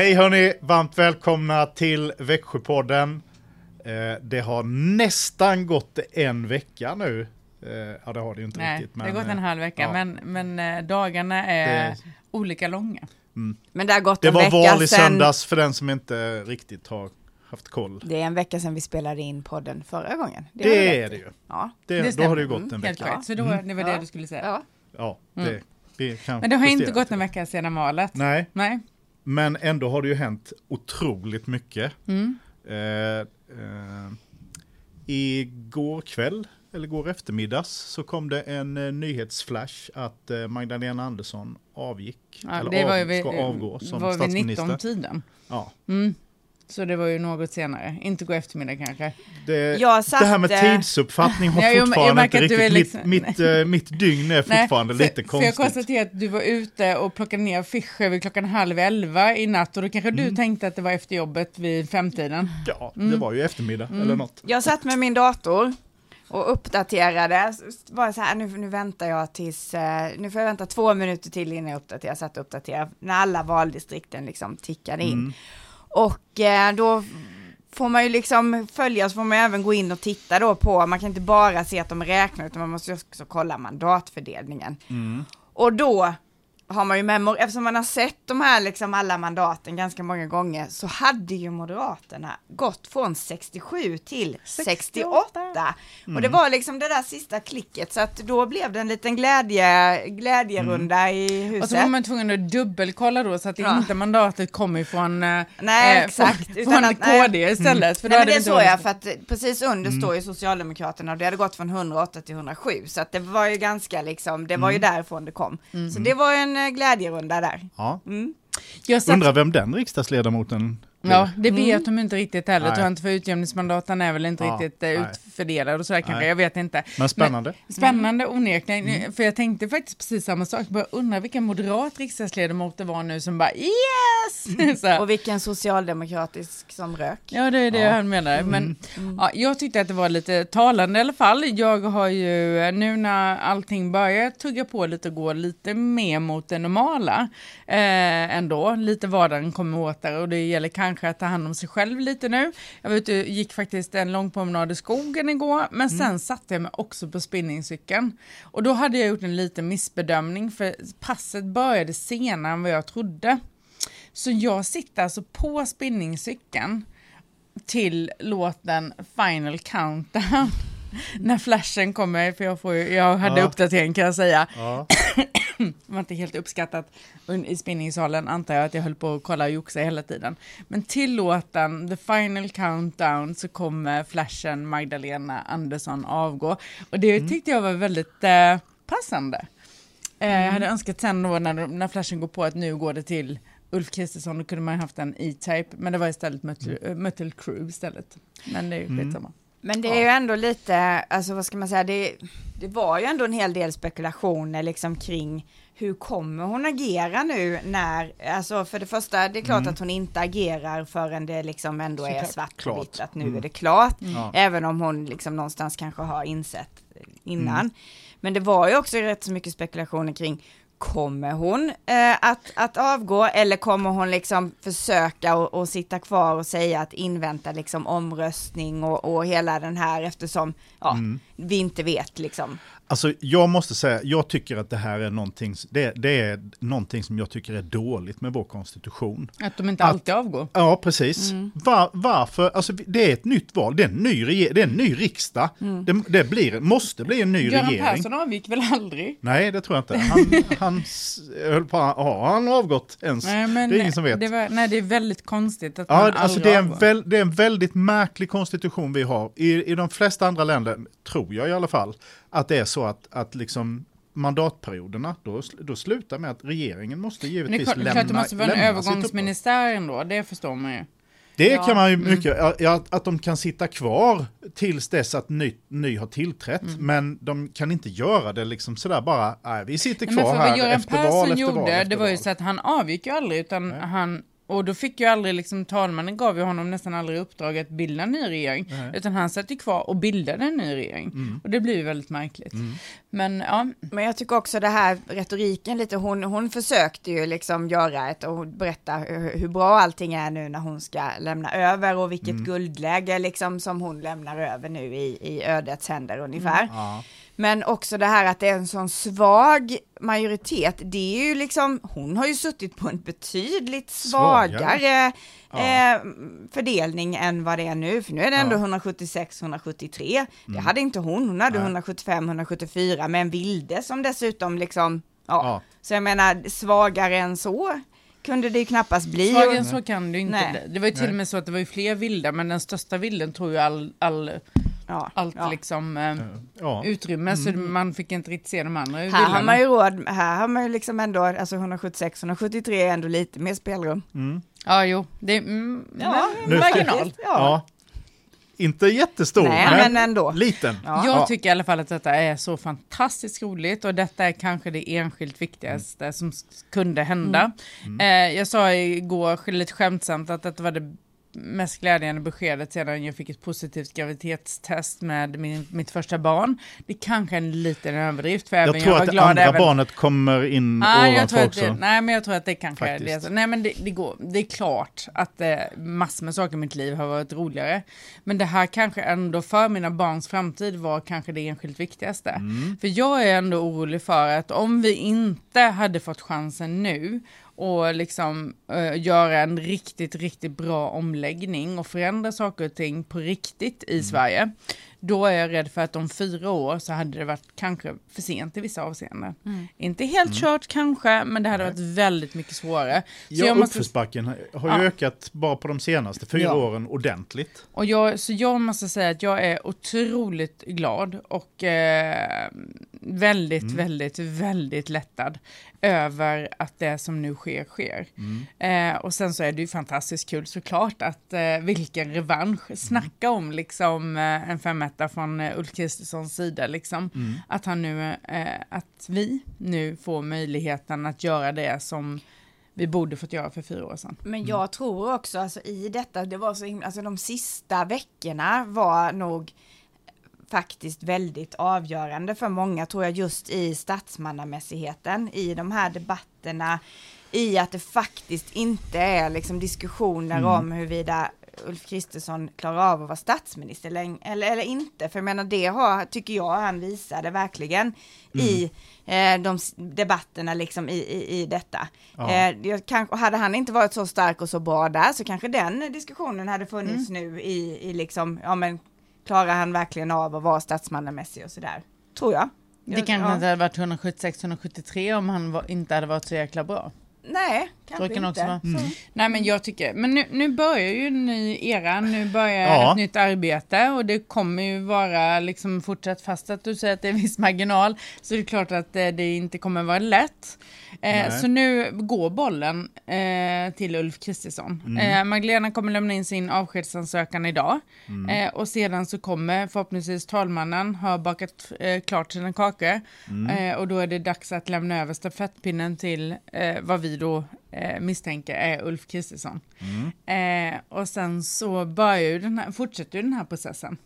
Hej hörni, varmt välkomna till Växjöpodden. Eh, det har nästan gått en vecka nu. Eh, ja, det har det ju inte Nej, riktigt. det har gått en eh, halv vecka, ja. men, men dagarna är Det- olika långa. Men det har gått Det en var vecka val i sedan. söndags för den som inte riktigt har haft koll. Det är en vecka sedan vi spelade in podden förra gången. Det, du är det ju. Ja. Det, Det då har det ju gått Mm, en Helt vecka. rätt, så då, det var det du skulle säga. Ja. Ja, det, Mm. vi kan Men det har inte gått en det. vecka sedan valet. Nej, Nej. Men ändå har det ju hänt otroligt mycket. Mm. Eh, eh, igår kväll, eller igår eftermiddags, så kom det en eh, nyhetsflash att eh, Magdalena Andersson avgick. Ja, eller det var ju av, vid, ska avgå som var vid statsminister. 19-tiden. Ja, Mm. Så det var ju något senare. Inte gå eftermiddag kanske. det, Jag det här med tidsuppfattning har jag fortfarande inte riktigt, är mitt, liksom- mitt, eh, mitt dygn är fortfarande för, lite För jag konstigt. konstaterar att du var ute och plockade ner affischer vid klockan halv elva i natt och då kanske Mm. du tänkte att det var efter jobbet vid femtiden. Ja, Mm. det var ju eftermiddag eller något. Jag satt med min dator och uppdaterade. Bara så här, nu, nu väntar jag tills, eh, nu får jag vänta två minuter till innan jag uppdaterar. Jag satt och uppdaterade när alla valdistrikten liksom tickade in. Mm. Och eh, då får man ju liksom följa, så får man även gå in och titta då på, man kan inte bara se att de räknar, utan man måste också kolla mandatfördelningen. Mm. Och då har man ju med, eftersom man har sett de här liksom alla mandaten ganska många gånger, så hade ju Moderaterna gått från 67 till 68. Och det var liksom det där sista klicket, så att då blev det en liten glädje, glädjerunda i huset. Och så var man tvungen att dubbelkolla då så att Ja. inte mandatet kom ifrån, eh, Nej, eh, exakt. från, Utan från att- nej. KD istället. För Nej men det såg jag för att precis under står ju Socialdemokraterna och det hade gått från 108 till 107 så att det var ju ganska liksom, det var ju därifrån det kom. Så det var ju en glädjerunda där. Ja. Mm. Jag satt, Undrar vem den riksdagsledamoten ja, det vet Mm. de inte riktigt heller, Nej. tror jag inte, för utjämningsmandaten är väl inte Ja, riktigt eh, nej. utfördelade och sådär kanske, Nej. jag vet inte. Men spännande. Spännande onekligen, Mm. för jag tänkte faktiskt precis samma sak, bara undrar vilken moderat riksdagsledamot det var nu som bara yes! Så här. Och vilken socialdemokratisk som rök. Ja, det är det Ja. han menar. Mm. Men ja, jag tyckte att det var lite talande i alla fall. Jag har ju nu när allting börjar tugga på lite och gå lite mer mot det normala eh, ändå. Lite vardagen kommer åt där och det gäller kanske att ta hand om sig själv lite nu. Jag var ute, gick faktiskt en lång promenad i skogen igår, men sen satte jag mig också på spinningcykeln. Och då hade jag gjort en liten missbedömning för passet började senare än vad jag trodde. Så jag sitter alltså på spinningcykeln till låten Final Countdown. När flashen kommer, för jag, får, jag hade Ja. uppdatering kan jag säga. Ja. Det var inte helt uppskattat i spinningsalen antar jag att jag höll på att kolla och joxa hela tiden. Men till låten The Final Countdown så kommer flashen Magdalena Andersson avgå. Och det tyckte jag var väldigt eh, passande. Eh, Jag hade önskat sen då när, när flashen går på att nu går det till Ulf Kristersson, då kunde man haft en E-Type, men det var istället Mötley äh, Mötley Crüe istället. Men det är ju skitsamma. Men det är ju ändå lite, alltså vad ska man säga, det, det var ju ändå en hel del spekulationer liksom kring hur kommer hon agera nu när, alltså för det första, det är klart att hon inte agerar förrän det liksom ändå är svart och vitt att nu Mm. är det klart. Ja. Även om hon liksom någonstans kanske har insett innan. Men det var ju också rätt så mycket spekulationer kring Kommer hon eh, att, att avgå eller kommer hon liksom försöka och, och sitta kvar och säga att invänta liksom omröstning och, och hela den här eftersom ja, vi inte vet liksom. Alltså jag måste säga, jag tycker att det här är någonting, det, det är någonting som jag tycker är dåligt med vår konstitution. Att de inte Att- alltid avgår. Ja, precis. Var, varför? Alltså det är ett nytt val, det är en ny, rege- det är en ny riksdag. Det, det blir, måste bli en ny Göran regering. Persson avgick väl aldrig? Nej, det tror jag inte. Han, han höll på, har han avgått ens? Nej, men det är ingen som vet. Det var, nej, det är väldigt konstigt att Ja, man alltså aldrig det är, en väl, det är en väldigt märklig konstitution vi har. I, I de flesta andra länder, tror jag i alla fall, att det är så att, att liksom mandatperioderna, då, då slutar med att regeringen måste Men givetvis klart, det är lämna klart det måste vara en lämna övergångsministär ändå, det förstår man ju. Det Ja. kan man ju Mm. mycket, ja, ja, att de kan sitta kvar tills dess att ny, ny har tillträtt, Mm. men de kan inte göra det liksom sådär bara, nej vi sitter Men kvar för här vad Göran efter val efter gjorde, val efter det var ju så att han avgick ju aldrig, utan Nej. han och då fick ju aldrig, liksom talmannen gav ju honom nästan aldrig uppdrag att bilda en ny regering. Nej. Utan han satt ju kvar och bildade en ny regering. Mm. Och det blir ju väldigt märkligt. Men ja, Men jag tycker också det här retoriken lite, hon, hon försökte ju liksom göra ett och berätta hur, hur bra allting är nu när hon ska lämna över och vilket guldläge liksom som hon lämnar över nu i, i ödets händer ungefär. Ja. Men också det här att det är en sån svag majoritet, det är ju liksom, hon har ju suttit på en betydligt Svagare. svagare Ja. eh, fördelning än vad det är nu, för nu är det ändå Ja. 176-173. Det Mm. hade inte hon, hon hade Nej. 175-174 med en vilde som dessutom liksom, ja. Ja. Så jag menar, svagare än så kunde det ju knappast bli. svagare än så kan det ju inte Nej. Det var ju till och med så att det var ju fler vilda, men den största vilden tror ju all, all, ja, allt ja. liksom eh, Ja. utrymme, så man fick inte riktigt se de andra Här har man ju råd, här har man ju liksom ändå, alltså 176-173 är ändå lite mer spelrum. Mm. Ja, jo, det är mm, Ja, men marginal. Ja. Ja. Inte jättestor, Nej, men, men ändå. liten. Ja. Jag Ja. tycker i alla fall att detta är så fantastiskt roligt och detta är kanske det enskilt viktigaste som s- kunde hända. Mm. Eh, jag sa igår lite skämtsamt att detta var det mest glädjande beskedet sedan jag fick ett positivt graviditetstest med min, mitt första barn. Det kanske är en liten överdrift för även Jag tror var att glad andra även... barnet kommer in jag ovanför också. det, nej, men jag tror att det kanske är Faktiskt. det. Nej, men det, det, går, det är klart att eh, massor med saker i mitt liv har varit roligare. Men det här kanske ändå för mina barns framtid var kanske det enskilt viktigaste. Mm. För jag är ändå orolig för att om vi inte hade fått chansen nu och liksom eh, göra en riktigt, riktigt bra omläggning och förändra saker och ting på riktigt Mm. i Sverige. Då är jag rädd för att om fyra år så hade det varit kanske för sent i vissa avseenden. Inte helt kört kanske, men det hade varit väldigt mycket svårare. Så Ja, jag måste, uppförsbacken har ju Ja. ökat bara på de senaste fyra Ja. åren ordentligt. och jag, så jag måste säga att jag är otroligt glad och eh, väldigt, Mm. väldigt, väldigt lättad över att det som nu sker, sker. Mm. Eh, och sen så är det ju fantastiskt kul såklart att eh, vilken revansch, snacka om liksom eh, en femetta från eh, Ulf Kristerssons sida liksom. Mm. Att han nu, eh, att vi nu får möjligheten att göra det som vi borde fått göra för fyra år sedan. Men jag tror också, alltså i detta, det var så himla, alltså de sista veckorna var nog faktiskt väldigt avgörande för många, tror jag, just i statsmannamässigheten, i de här debatterna, i att det faktiskt inte är liksom diskussioner Mm. om huruvida Ulf Kristersson klarar av att vara statsminister eller, eller, eller inte. För jag menar det har, tycker jag han visade verkligen i eh, de debatterna liksom i, i, i detta. Ja. Eh, kan, hade han inte varit så stark och så bra där så kanske den diskussionen hade funnits nu i, i liksom, ja men klarar han verkligen av att vara statsmannamässig och sådär? Tror jag. Det kanske ja. inte hade varit 176-173 om han var, inte hade varit så jäkla bra. Nej, kanske kan inte. också. Mm. Nej men jag tycker, men nu, nu börjar ju en ny era, nu börjar Ja. ett nytt arbete och det kommer ju vara liksom fortsatt fast att du säger att det är viss marginal så det är klart att det, det inte kommer vara lätt. Eh, så nu går bollen eh, till Ulf Kristersson. Mm. Eh, Magdalena kommer lämna in sin avskedsansökan idag Mm. eh, och sedan så kommer förhoppningsvis talmannen ha bakat eh, klart sina kakor Mm. eh, och då är det dags att lämna över stafettpinnen till vad vi då misstänker är Ulf Kristersson. Mm. Och sen så börjar ju den här, fortsätter ju den här processen.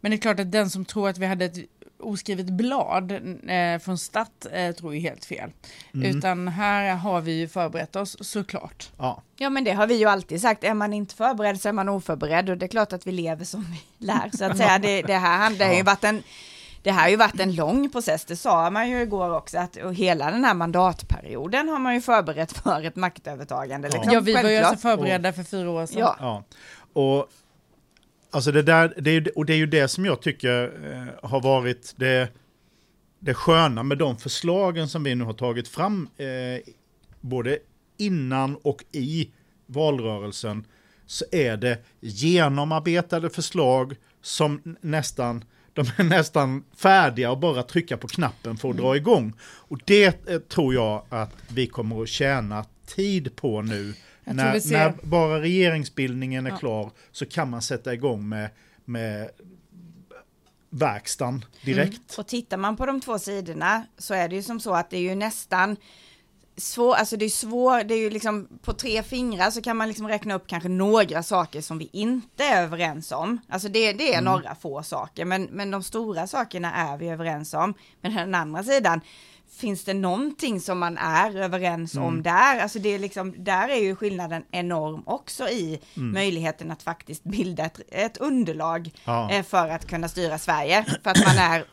Men det är klart att den som tror att vi hade ett oskrivet blad eh, från start eh, tror ju helt fel. Mm. Utan här har vi ju förberett oss såklart. Ja. Ja men det har vi ju alltid sagt, är man inte förberedd så är man oförberedd och det är klart att vi lever som vi lär så att säga. Det, det här det har ju varit en det här har ju varit en lång process, det sa man ju igår också, att och hela den här mandatperioden har man ju förberett för ett maktövertagande. Ja. Liksom, ja, vi var ju alltså förberedda för fyra år sedan. Ja. Ja, och alltså det där, det är, och det är ju det som jag tycker eh, har varit det, det sköna med de förslagen som vi nu har tagit fram, eh, både innan och i valrörelsen, så är det genomarbetade förslag som nästan de är nästan färdiga och bara trycka på knappen för att dra igång. Och det eh, tror jag att vi kommer att tjäna tid på nu. När, när bara regeringsbildningen är Ja. klar så kan man sätta igång med, med verkstaden direkt. Och tittar man på de två sidorna så är det ju som så att det är ju nästan svår, alltså det är svårt, det är ju liksom på tre fingrar så kan man liksom räkna upp kanske några saker som vi inte är överens om. Alltså det, det är Mm. några få saker, men, men de stora sakerna är vi överens om. Men den andra sidan, finns det någonting som man är överens Mm. om där? Alltså det är liksom, där är ju skillnaden enorm också i Mm. möjligheten att faktiskt bilda ett, ett underlag Ja. eh, för att kunna styra Sverige. För att man är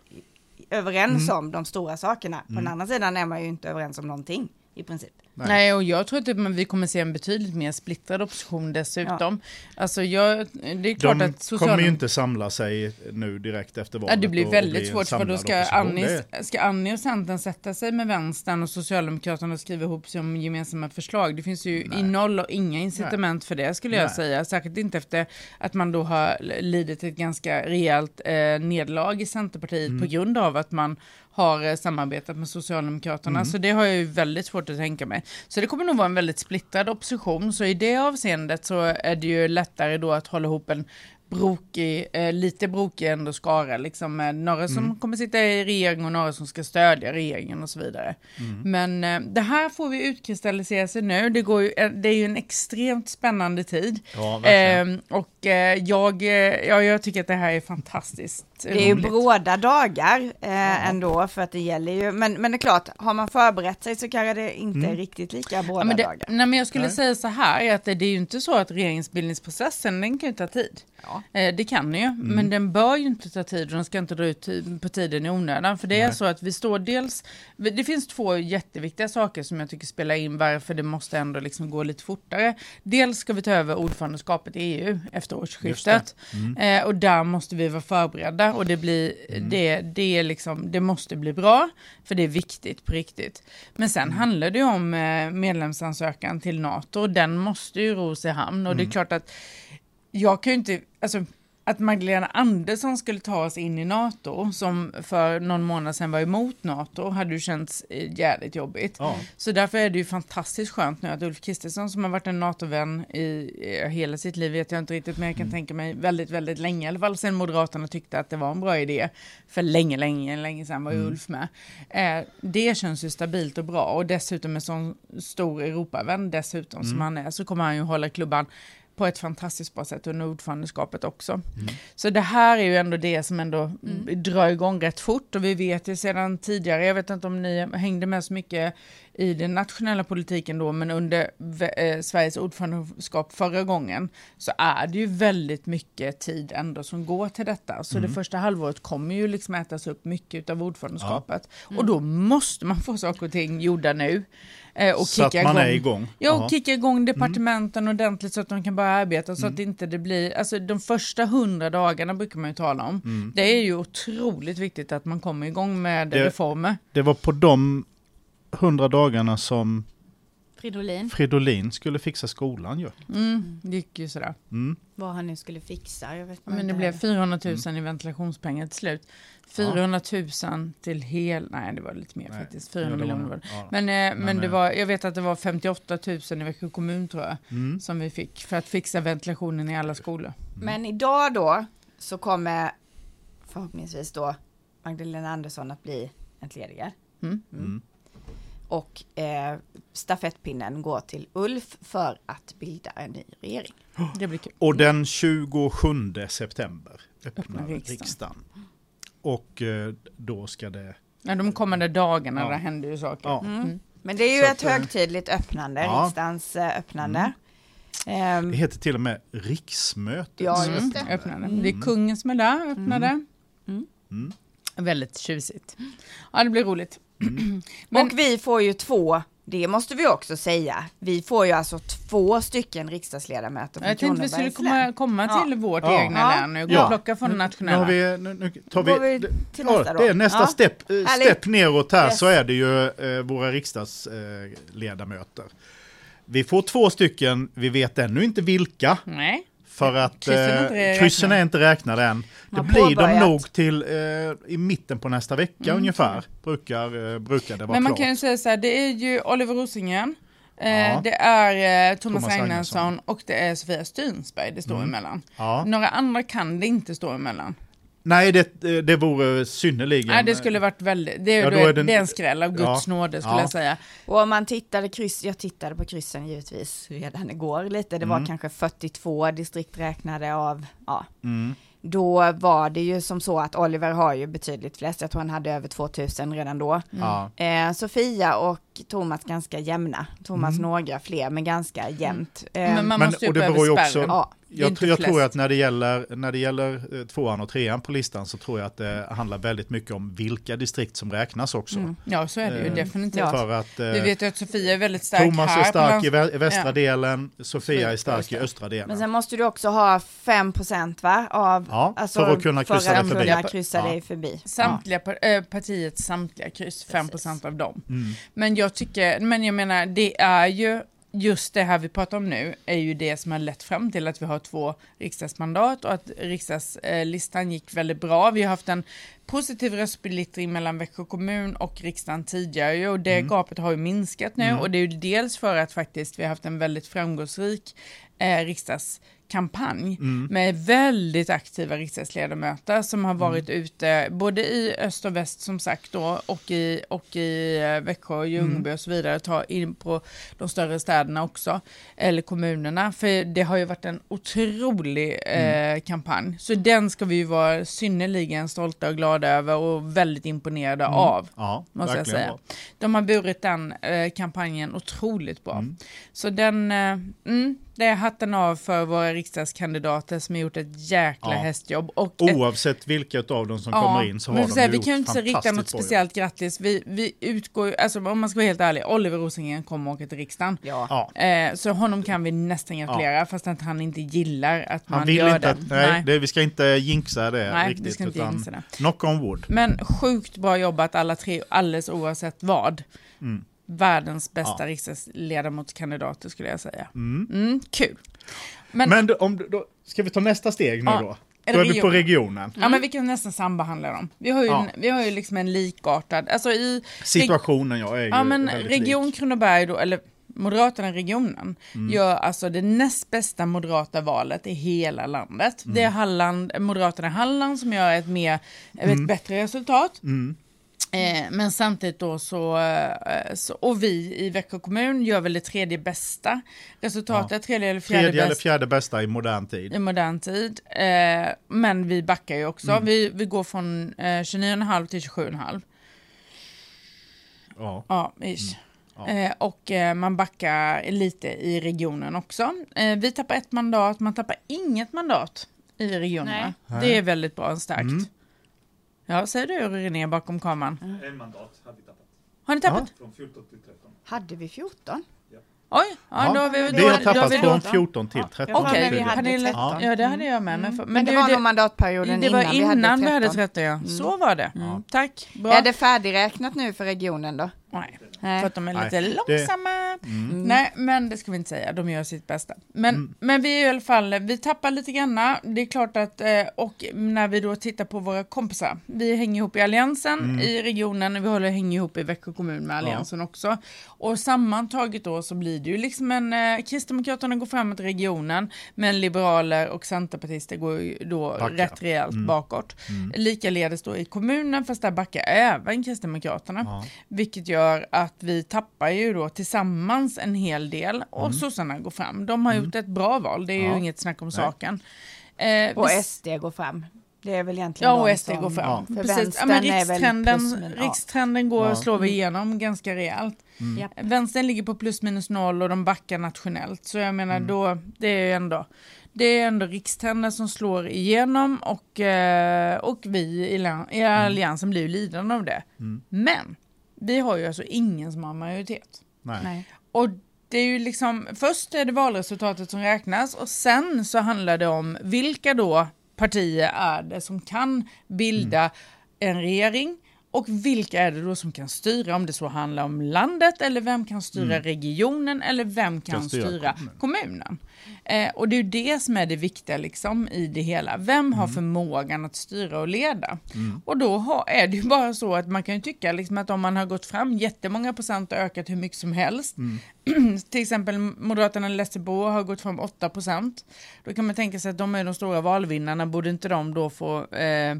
överens Mm. om de stora sakerna. På den andra sidan är man ju inte överens om någonting i princip. Nej. Nej. och jag tror att men vi kommer se en betydligt mer splittrad opposition dessutom. Alltså jag, det är klart De att kommer ju inte samla sig nu direkt efter valet. Ja, det blir väldigt svårt för då ska. Annie, ska Annie och Centern sätta sig med vänstern och Socialdemokraterna och skriva ihop sig om gemensamma förslag. Det finns ju i noll och inga incitament för det skulle jag Nej. säga. Särskilt inte efter att man då har lidit ett ganska rejält eh, nederlag i Centerpartiet Mm. på grund av att man har eh, samarbetat med Socialdemokraterna. Mm. Så det har jag ju väldigt svårt att tänka mig. Så det kommer nog vara en väldigt splittrad opposition. Så i det avseendet så är det ju lättare då att hålla ihop en brokig, eh, lite brokig ändå skara, liksom med några som kommer sitta i regering och några som ska stödja regeringen och så vidare. Men eh, det här får vi utkristallisera sig nu. Det, går ju, eh, det är ju en extremt spännande tid. Ja, verkligen. Eh, och jag, eh, ja, jag tycker att det här är fantastiskt Det är ju bråda dagar eh, ändå för att det gäller ju, men, men det är klart, har man förberett sig så kanske det inte är riktigt lika bråda Ja, men det, dagar. nej, men jag skulle Nej. säga så här, att det, det är ju inte så att regeringsbildningsprocessen, den kan ju ta tid. Ja. Eh, det kan den ju, men den bör ju inte ta tid och den ska inte dra ut på tiden i onödan. För det är Nej. så att vi står dels, det finns två jätteviktiga saker som jag tycker spelar in varför det måste ändå liksom gå lite fortare. Dels ska vi ta över ordförandeskapet i EU efter årsskiftet. Eh, och där måste vi vara förberedda och det blir, det, det är liksom, det måste bli bra, för det är viktigt på riktigt. Men sen handlar det ju om eh, medlemsansökan till NATO och den måste ju ros i hamn. Och det är klart att jag kan ju inte, alltså att Magdalena Andersson skulle ta oss in i NATO, som för någon månad sedan var emot NATO, hade ju känts eh, jävligt jobbigt. Ja. Så därför är det ju fantastiskt skönt nu att Ulf Kristersson som har varit en NATO-vän i eh, hela sitt liv, vet jag inte riktigt, men jag kan tänka mig väldigt, väldigt länge, i alla fall sen Moderaterna tyckte att det var en bra idé. För länge, länge, länge sedan var ju Ulf med. Eh, det känns ju stabilt och bra och dessutom en sån stor Europavän dessutom som han är, så kommer han ju hålla klubban på ett fantastiskt bra sätt under ordförandeskapet också. Så det här är ju ändå det som ändå drar igång rätt fort och vi vet ju sedan tidigare, jag vet inte om ni hängde med så mycket i den nationella politiken då, men under v- eh, Sveriges ordförandeskap förra gången så är det ju väldigt mycket tid ändå som går till detta. Så det första halvåret kommer ju liksom ätas upp mycket av ordförandeskapet. Och då måste man få saker och ting gjorda nu. Eh, och Så att kicka man igång. är igång. Ja, och Jaha. kicka igång departementen ordentligt så att de kan börja arbeta så att det inte det blir, alltså de första hundra dagarna brukar man ju tala om. Det är ju otroligt viktigt att man kommer igång med Det- reformer. Det var på de hundra dagarna som Fridolin, Fridolin skulle fixa skolan ju. Mm, det gick ju sådär. Mm. vad han nu skulle fixa, jag vet Men det blev 400 000 i ventilationspengar till slut. 400 000 till hel, nej det var lite mer Nej, faktiskt, 400 ja, det var- miljoner var det. ja. Men, eh, men, Men, det eh, var, jag vet att det var 58 000 i Växjö kommun tror jag, Mm. som vi fick för att fixa ventilationen i alla skolor. Men idag då så kommer förhoppningsvis då Magdalena Andersson att bli entledigad. Mm. Mm. Och eh, stafettpinnen går till Ulf för att bilda en ny regering. Det blir kul. Och den 27 september öppnar Öppnar riksdagen. riksdagen. Och eh, då ska det... Ja, de kommande dagarna, Ja. där händer ju saker. Ja. Mm. Men det är ju Så ett att, eh, högtidligt öppnande, ja. riksdagens eh, öppnande. Ehm, Det heter till och med riksmötet. Ja, Mm, just det. öppnade. Det är kungen som är där, öppnade. Mm. Väldigt tjusigt. Ja, det blir roligt. Men- och vi får ju två, det måste vi också säga, vi får ju alltså två stycken riksdagsledamöter från Jag tänkte vi skulle komma, komma till vårt Ja. egna Ja. län nu. Gå Ja. och plocka från Nu, nationella. har vi, nu, nu tar Går vi, vi det- till ja, nästa då? det är nästa Ja. step, eh, Härligt. step neråt här Yes. så är det ju eh, våra riksdagsledamöter. vi får två stycken, vi vet ännu inte vilka. Nej. För att Kryssen eh, kryssen är inte räknade än. Det blir de nog till eh, i mitten på nästa vecka ungefär. Brukar, eh, brukar det vara Men man klart. kan ju säga så här, det är ju Oliver Rosengren, eh, Ja. det är eh, Thomas, Thomas Ragnarsson och det är Sofia Styrsberg det står Mm. emellan. Ja. Några andra kan det inte stå emellan. Nej, det, det vore synnerligen... Nej, det skulle varit väldigt, det, Ja, då är den- det är en skräll av Guds Ja. nåde skulle Ja. jag säga. Och om man tittade kryss, jag tittade på kryssen givetvis redan igår lite, det var Mm. kanske 42 distrikt räknade av, ja. Mm. Då var det ju som så att Oliver har ju betydligt flest, jag tror han hade över 2000 redan då. Ja. Eh, Sofia och Thomas ganska jämna, Thomas Mm. några fler men ganska jämnt. Eh, Men man Men- måste ju och det upp beror ju över också- spärren. ja, Det är Jag, jag tror att när det, gäller, när det gäller eh, tvåan och trean på listan så tror jag att det handlar väldigt mycket om vilka distrikt som räknas också. Mm. Ja, så är det ju Eh, definitivt. ja. För att eh, Vi vet ju att Sofia är väldigt stark Thomas här är på stark i vä- västra Ja. delen, Sofia är stark i Östra. delen. Men sen måste du också ha 5% va? Av, Ja, alltså, för att kunna kryssa för dig att förbi. kunna kryssa Ja. dig förbi. Samtliga par- äh, partiets samtliga kryss, 5% av dem. Mm. Men jag tycker, men jag menar, det är ju just det här vi pratar om nu är ju det som har lett fram till att vi har två riksdagsmandat och att riksdagslistan gick väldigt bra. Vi har haft en positiv röstsplittring mellan Växjö kommun och riksdagen tidigare och det Mm. gapet har ju minskat nu Mm. och det är ju dels för att faktiskt vi har haft en väldigt framgångsrik eh, riksdagskampanj Mm. med väldigt aktiva riksdagsledamöter som har varit ute både i öst och väst som sagt då och i, och i eh, Växjö och Ljungby och så vidare, ta in på de större städerna också, eller kommunerna, för det har ju varit en otrolig eh, kampanj. Så den ska vi ju vara synnerligen stolta och glada över och väldigt imponerade av. Ja, måste jag säga. bra. De har burit den eh, kampanjen otroligt bra. Mm. Så den, eh, mm, det är hatten av för våra riksdagskandidater som har gjort ett jäkla Ja. hästjobb. Och ett, Oavsett vilka av dem som kommer in så har vi de säga, ju Vi gjort kan ju inte rikta något speciellt grattis. Vi, vi utgår alltså om man ska vara helt ärlig, Oliver Rosengren kommer åka till riksdagen. Ja. Ja. Eh, så honom kan vi nästan gratulera, fast att han inte gillar att Han man vill gör inte, det. att, nej, Det, vi ska inte jinxa det Nej, riktigt. vi ska inte utan jinxa det. Knock on wood. Men sjukt bra jobbat alla tre, alldeles oavsett vad. Mm. Världens bästa Ja. riksdagsledamotskandidater skulle jag säga. Mm. Mm, kul. Men, Men då, om, då, ska vi ta nästa steg nu Ja. då? Då det är vi på regionen? regionen. ja, men vi kan nästan sambehandla dem. Vi har ju, Ja. en, vi har ju liksom en likartad, alltså i Situationen ja, är ju Ja men Region lik. Kronoberg då, eller Moderaterna i regionen, Mm. gör alltså det näst bästa moderata valet i hela landet. Det Mm. är Halland, Moderaterna i Halland som gör ett, mer, ett bättre resultat. Mm. Eh, men samtidigt då så, eh, så, och vi i Växjö kommun gör väl det tredje bästa resultatet, tredje eller fjärde Tredje eller bästa fjärde bästa i modern tid. i modern tid. Eh, men vi backar ju också, Mm. vi, vi går från eh, 29,5 till 27,5. Ja. Ja, ish. Ja. Eh, och eh, man backar lite i regionen också. Vi tappar ett mandat, man tappar inget mandat i regionerna. Nej. Det är väldigt bra och starkt. Mm. Ja, säger du René bakom kameran. En mandat hade vi tappat. Har ni tappat? Från 14 till 13. Hade vi 14? Oj, ja, Ja, då har vi, Vi då, har då har tappat vi från då- 14 till 13. Okej, men vi hade Pernilla, 13. ja det hade jag med mig. för. Men, det är var nog mandatperioden det var innan, innan vi hade 13. 13, ja. Så var det. Ja. Tack, bra. Är det färdigräknat nu för regionen då? Nej, Nej. för att de är Nej, lite det- långsamma. Mm. Nej, men det ska vi inte säga. De gör sitt bästa. Men, men vi är i alla fall, vi tappar lite granna. Det är klart att, eh, och när vi då tittar på våra kompisar. Vi hänger ihop i Alliansen Mm. i regionen. Vi håller hänger ihop i Växjö kommun med Alliansen också. Och sammantaget då så blir det ju liksom en, eh, Kristdemokraterna går framåt i regionen, men Liberaler och Centerpartister går ju då Backar. rätt rejält Mm. bakåt. Mm. Likaledes då i kommunen, fast där backar även Kristdemokraterna. Ja. Vilket gör att vi tappar ju då tillsammans en hel del och sossarna går fram. De har gjort ett bra val, det är Mm. Ja. ju inget snack om Nej. saken. Eh, Och SD går fram. Det är väl egentligen Ja, och SD som- går fram. Ja. För Precis. Ja, men är väl rikstrenden, plus ja. rikstrenden går, Ja. slår vi igenom ganska rejält. Mm. Vänstern ligger på plus minus noll och de backar nationellt. Så jag menar Mm. då, det är ju ändå, det är ändå rikstrenden som slår igenom och, eh, och vi i, i alliansen blir ju lidande av det. Mm. Men vi har ju alltså ingen som har majoritet. Nej. Nej. Och det är ju liksom, först är det valresultatet som räknas och sen så handlar det om vilka då partier är det som kan bilda en regering och vilka är det då som kan styra, om det så handlar om landet eller vem kan styra regionen eller vem kan, Kan styra styra, kommunen. Eh, och det är ju det som är det viktiga liksom i det hela. Vem har förmågan att styra och leda? Och då har, är det ju bara så att man kan ju tycka liksom att om man har gått fram jättemånga procent och ökat hur mycket som helst, till exempel Moderaterna i Lessebo har gått fram 8 procent, då kan man tänka sig att de är de stora valvinnarna, borde inte de då få eh,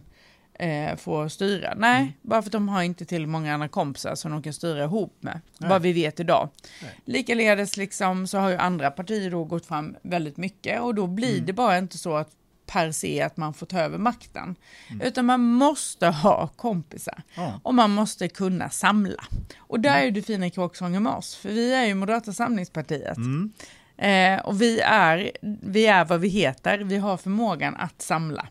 eh, få styra. Nej, Mm. bara för att de har inte till många andra kompisar som de kan styra ihop med. Nej. Vad vi vet idag. Nej. Likaledes liksom så har ju andra partier då gått fram väldigt mycket och då blir Mm. det bara inte så att per se att man får ta över makten. Mm. Utan man måste ha kompisar. Ja. Och man måste kunna samla. Och där är ju det fina i kråksången med oss, för vi är ju Moderata samlingspartiet. Mm. Eh, och vi är, vi är vad vi heter, vi har förmågan att samla.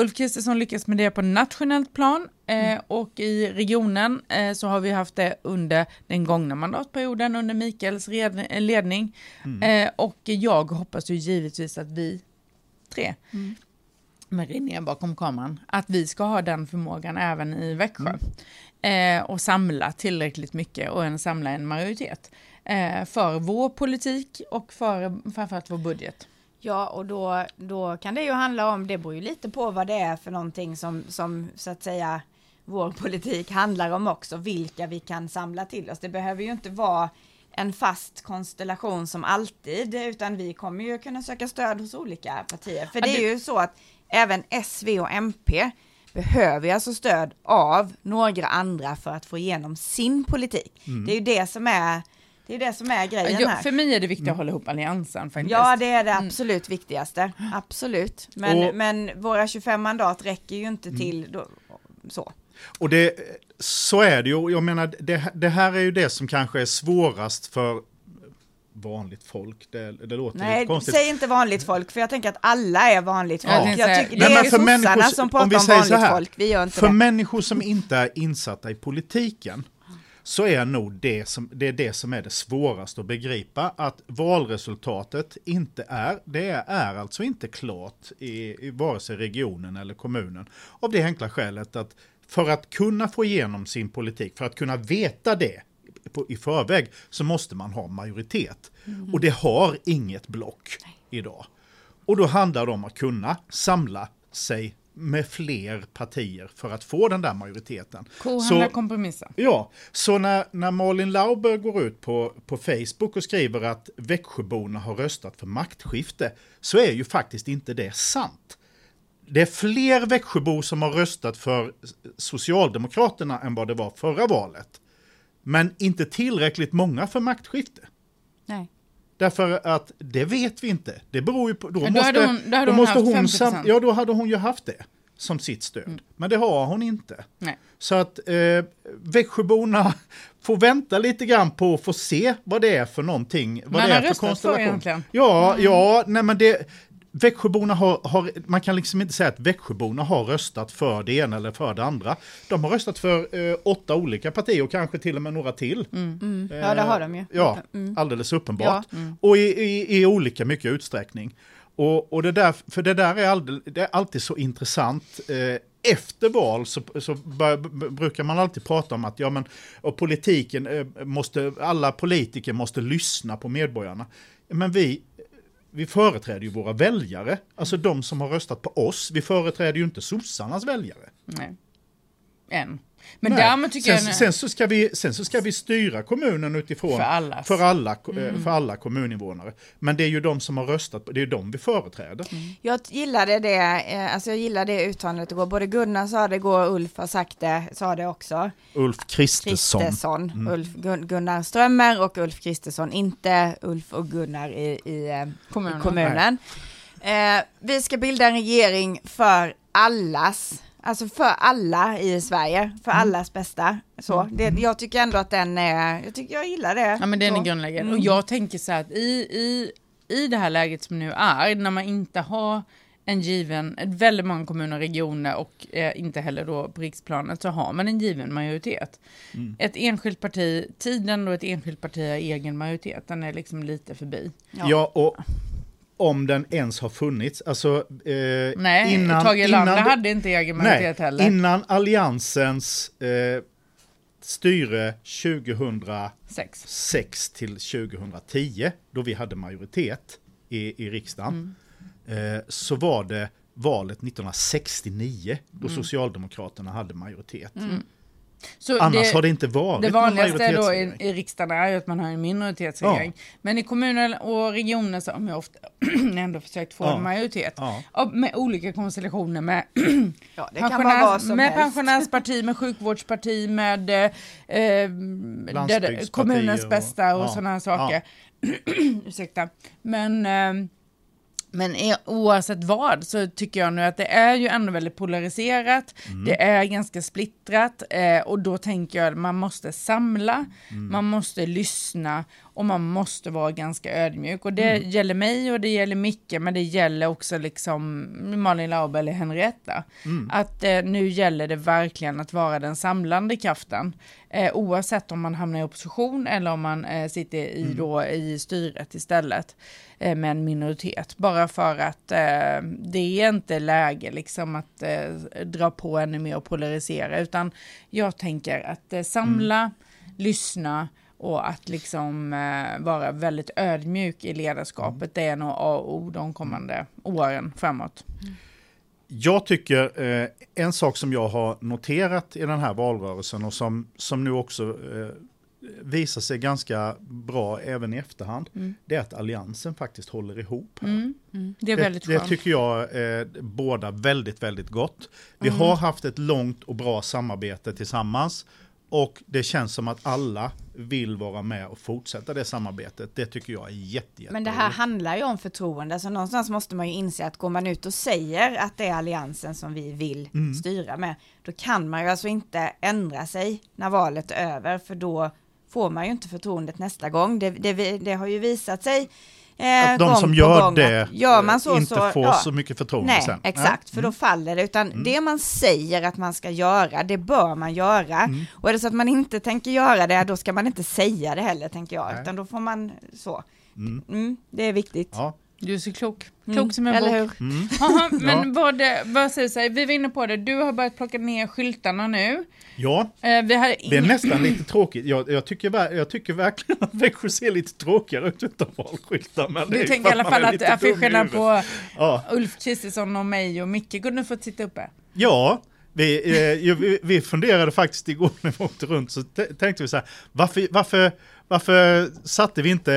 Mm. Ulf Kristersson lyckas med det på nationellt plan eh, och i regionen eh, så har vi haft det under den gångna mandatperioden under Mikaels ledning. Eh, och jag hoppas ju givetvis att vi tre, med René bakom kameran, att vi ska ha den förmågan även i Växjö. Eh, och samla tillräckligt mycket och en, samla en majoritet eh, för vår politik och för framförallt vår budget. Ja, och då, då kan det ju handla om, det beror ju lite på vad det är för någonting som, som så att säga vår politik handlar om också, vilka vi kan samla till oss. Det behöver ju inte vara en fast konstellation som alltid, utan vi kommer ju kunna söka stöd hos olika partier. För det är ju så att även S, V och MP behöver ju alltså stöd av några andra för att få igenom sin politik. Det är ju det som är, det är det som är grejen Ja, här. för mig är det viktigt att hålla ihop alliansen faktiskt. Ja, det är det absolut viktigaste. Absolut. Men, Och- men våra 25 mandat räcker ju inte till då, så. Och det, så är det ju. Jag menar, det, det här är ju det som kanske är svårast för vanligt folk. Det, det låter Nej, lite konstigt. säg inte vanligt folk, för jag tänker att alla är vanligt Ja, folk. jag Jag tycker, det Nej, är men ju för sossarna som om pratar om, så vanligt här, folk, vi gör inte För det. människor som inte är insatta i politiken så är nog det som, det är det som är det svåraste att begripa. Att valresultatet inte är, det är alltså inte klart i, i vare sig regionen eller kommunen. Av det enkla skälet att för att kunna få igenom sin politik, för att kunna veta det på, i förväg, så måste man ha majoritet. Och det har inget block idag. Och då handlar det om att kunna samla sig med fler partier för att få den där majoriteten. Kohandla kompromissa. Ja, så när, när Malin Lauber går ut på, på Facebook och skriver att Växjöborna har röstat för maktskifte så är ju faktiskt inte det sant. Det är fler Växjöbor som har röstat för Socialdemokraterna än vad det var förra valet. Men inte tillräckligt många för maktskifte. Nej. Därför att det vet vi inte. Det beror ju på... Då då måste, hade hon- då hade hon måste haft hon 50%. sam, Ja, då hade hon ju haft det som sitt stöd. Men det har hon inte. Nej. Så att eh, Växjöborna får vänta lite grann på att få se vad det är för någonting. Vad Man det har är för röstat konstellation. egentligen. Ja, ja, nej men det... Växjöborna har, har, man kan liksom inte säga att Växjöborna har röstat för det ena eller för det andra. De har röstat för eh, åtta olika partier och kanske till och med några till. Mm. Ja, det har de ju. Ja, Mm. alldeles uppenbart. Ja. Och i, i, i olika mycket utsträckning. Och, och det där, för det där är, aldrig, det är alltid så intressant. Eh, efter val så, så bör, brukar man alltid prata om att ja, men, och politiken eh, måste, alla politiker måste lyssna på medborgarna. Men vi, vi företräder ju våra väljare, alltså de som har röstat på oss. Vi företräder ju inte sossarnas väljare. Nej. Än. Men därmed tycker sen, jag... sen, så ska vi, sen så ska vi styra kommunen utifrån För allas. för alla, eh, för alla kommuninvånare. Men det är ju de som har röstat, det är ju de vi företräder. Jag gillade det, eh, alltså jag gillade det uttalandet igår. Både Gunnar sa det igår, Ulf har sagt det, sa det också. Ulf Kristersson. Kristersson. Mm. Ulf Gun- Gunnar Strömmer och Ulf Kristersson, inte Ulf och Gunnar i, i eh, Kommunen. kommunen. Eh, vi ska bilda en regering för allas, alltså för alla i Sverige, för Mm. allas bästa. Så, det, jag tycker ändå att den är, jag tycker jag gillar det. Ja men den så. är grundläggande. Mm. Och jag tänker så här att i, i, i det här läget som nu är, när man inte har en given, väldigt många kommuner och regioner och eh, inte heller då på riksplanet så har man en given majoritet. Mm. Ett enskilt parti, tiden då ett enskilt parti har egen majoritet, den är liksom lite förbi. Ja. och om den ens har funnits. Alltså, eh, Nej, innan, Tage Erlander innan hade inte egen majoritet nej, heller. Innan alliansens eh, styre 2006 Sex. till 2010, då vi hade majoritet i, i riksdagen, Mm. eh, så var det valet 1969 då Mm. Socialdemokraterna hade majoritet. Så Annars har det inte varit Det vanligaste då i, i riksdagen är ju att man har en minoritetsregering. Men i kommuner och regioner så har man ofta ändå försökt få Ja. en majoritet. Ja. Med olika konstellationer med, Ja, det kan vara vad som med pensionärsparti, med sjukvårdsparti, med eh, eh, Landsbygdspartier kommunens och- bästa och ja. sådana här saker. Ursäkta. Men, eh, men oavsett vad så tycker jag nu att det är ju ändå väldigt polariserat. Mm. Det är ganska splittrat eh, och då tänker jag att man måste samla, Mm. man måste lyssna och man måste vara ganska ödmjuk. Och det Mm. gäller mig och det gäller Micke men det gäller också liksom Malin Laube eller Henrietta. Mm. Att eh, nu gäller det verkligen att vara den samlande kraften. Eh, oavsett om man hamnar i opposition eller om man eh, sitter i, Mm. då, i styret istället med en minoritet. Bara för att eh, det är inte läge liksom att eh, dra på ännu mer och polarisera utan jag tänker att eh, samla, Mm. lyssna och att liksom eh, vara väldigt ödmjuk i ledarskapet. Det är nog A och O de kommande åren framåt. Jag tycker eh, en sak som jag har noterat i den här valrörelsen och som, som nu också eh, visar sig ganska bra även i efterhand, det är att alliansen faktiskt håller ihop. Här. Mm. Det är Det, väldigt det skönt. tycker jag eh, båda väldigt, väldigt gott. Vi Mm. har haft ett långt och bra samarbete tillsammans och det känns som att alla vill vara med och fortsätta det samarbetet. Det tycker jag är jätte, jätte Men det här handlar ju om förtroende, så någonstans måste man ju inse att går man ut och säger att det är alliansen som vi vill Mm. styra med, då kan man ju alltså inte ändra sig när valet är över, för då får man ju inte förtroendet nästa gång. Det, det, det har ju visat sig eh, Att de som gör gång det gör man så, inte så, får ja. så mycket förtroende Nej, sen. exakt, för då faller det. Utan det man säger att man ska göra, det bör man göra. Mm. Och är det så att man inte tänker göra det, då ska man inte säga det heller, tänker jag. Nej. Utan då får man så. Mm. Mm, det är viktigt. Ja. Du är så klok. Klok Mm, som en Eller bok. hur? Mm. Aha, men vad, det, vad säger sig? Vi var inne på det. Du har börjat plocka ner skyltarna nu. ja, Eh, vi har det är nästan lite tråkigt. Jag, jag, tycker, jag tycker verkligen att Växjö ser lite tråkigare ut utan valskyltar. Du tänker i alla fall att affischerna på Ja, Ulf Kristersson och mig och Micke kunde få sitta uppe. Ja, vi, eh, vi, vi funderade faktiskt igår när vi åkte runt så tänkte vi så här, varför, varför, varför satte vi inte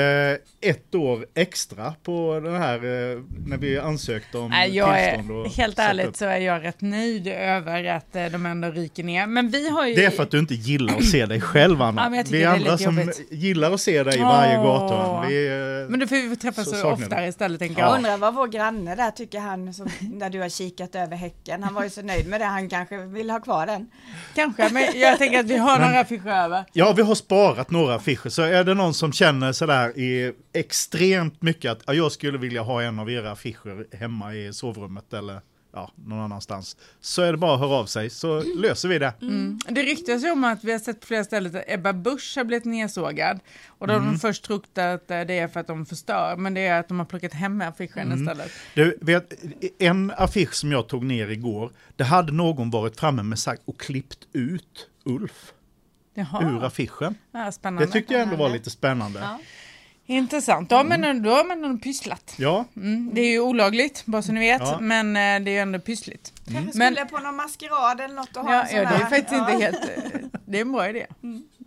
ett år extra på den här eh, när vi ansökte om Nej, jag är, tillstånd? och helt ärligt upp? så är jag rätt nöjd över att eh, de ändå ryker ner. Men vi har ju... Det är för att du inte gillar att se dig själv Anna. Ja, men vi är andra som jobbigt. gillar att se dig i varje gatuhörn. Vi, eh, Men då får vi träffas Så oftare istället tänker Jag jag. undrar vad vår granne där tycker han, som, när du har kikat över häcken. Han var ju så nöjd med det, han kanske vill ha kvar den. Kanske, men jag tänker att vi har några affischer över. Ja, vi har sparat några affischer. Är det någon som känner sådär i extremt mycket att ja, jag skulle vilja ha en av era affischer hemma i sovrummet eller ja, någon annanstans. Så är det bara att höra av sig så löser vi det. Mm. Det ryktas ju om att vi har sett på flera ställen att Ebba Busch har blivit nedsågad. Och då har Mm. de först trott att eh, det är för att de förstör, men det är att de har plockat hem affischen Mm. istället. Du vet, en affisch som jag tog ner igår, det hade någon varit framme med sagt och klippt ut Ulf Jaha, ur affischen. ja, spännande. Det tyckte jag ändå var lite spännande. Ja. Intressant, ja, men då har man ändå pysslat. Ja, Mm, det är ju olagligt, bara så ni vet, Ja. men eh, det är ju ändå pyssligt. Kanske Men- skulle på någon maskerad eller något och ha Ja, en sån ja, det är här- faktiskt ja. inte helt... eh, Det är en bra idé.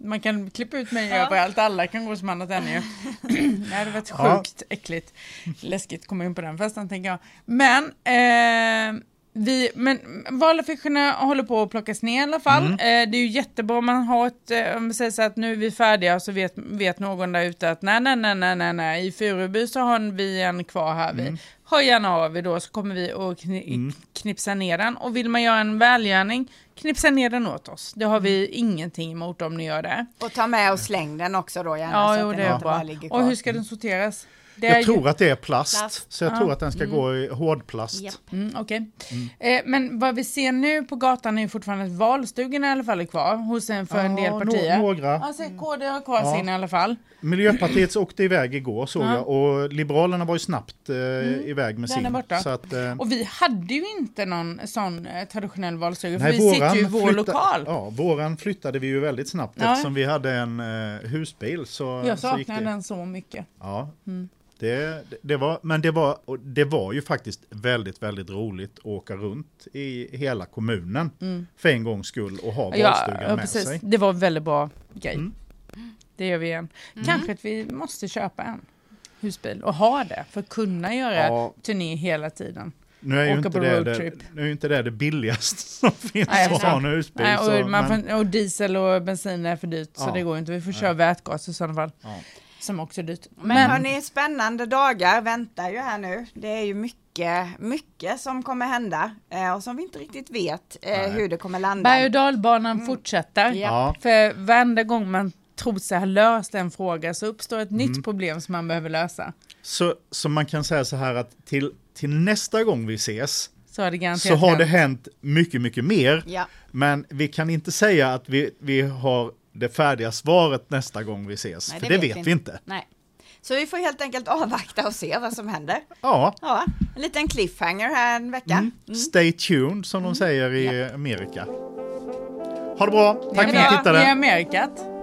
Man kan klippa ut mig Ja. överallt, alla kan gå som annat än ju. Det hade varit Ja. sjukt äckligt. Läskigt att komma in på den festen tänker jag. Men, eh, vi, men valaffischerna håller på att plockas ner i alla fall. Mm. Eh, det är ju jättebra om man har ett, eh, om vi säger så att nu är vi färdiga så vet, vet någon där ute att nej, nej, nej, nej, nej, nej, i Furuby så har vi en kvar här. Mm. Vi. Hör gärna av er då så kommer vi att kni- knipsa ner den. Och vill man göra en välgärning, knipsa ner den åt oss. Det har vi ingenting emot om ni gör det. Och ta med och släng den också då gärna. Ja, så jo, att det den är bra. Och hur ska den sorteras? Jag ju- tror att det är plast. Plast. Så jag Ja. tror att den ska gå i hårdplast. Japp. Mm, Okej. Eh, men vad vi ser nu på gatan är ju fortfarande att valstugorna i alla fall är kvar hos en, för en del partier. nå- några. Ja, så KD har kvar Ja. sin i alla fall. Miljöpartiet åkte iväg igår såg Ja. jag och Liberalerna var ju snabbt eh, iväg med Den är sin. borta. Så att, eh, Och vi hade ju inte någon sån eh, traditionell valstuga, för vi sitter ju i vår flytta- lokal. Ja, våran flyttade vi ju väldigt snabbt Ja. eftersom vi hade en eh, husbil. Så, Jag så saknar det. den så mycket. Ja. Det, det- det var, men det var, det var ju faktiskt väldigt, väldigt roligt att åka runt i hela kommunen för en gångs skull och ha Mm. Ja, valstugan ja, med precis. sig. Det var en väldigt bra grej. Mm. Det gör vi igen. Mm. Kanske att vi måste köpa en husbil och ha det för att kunna göra Ja. turné hela tiden. Nu är, ju inte det, det, nu är ju inte det det billigaste som finns Nej, att ha en husbil. Nej, så, och, man men- får, och diesel och bensin är för dyrt så Ja. det går inte. Vi får Nej. köra vätgas i sådana fall. Som också är dyrt. Men, hörni, spännande dagar väntar ju här nu. Det är ju mycket, mycket som kommer hända eh, och som vi inte riktigt vet eh, hur det kommer landa. Berg och dalbanan fortsätter. Ja. För varenda gång man tror sig ha löst en fråga så uppstår ett Mm. nytt problem som man behöver lösa. Så, så man kan säga så här att till, till nästa gång vi ses Så har det så har det hänt. hänt mycket, mycket mer. Ja. Men vi kan inte säga att vi, vi har det färdiga svaret nästa gång vi ses. Nej, för det vet vi inte. Nej. Så vi får helt enkelt avvakta och se vad som händer. Ja, Ja, en liten cliffhanger här en vecka. Mm. stay tuned som de säger i Amerika. Ha det bra, tack för att ni tittade. I Amerikat.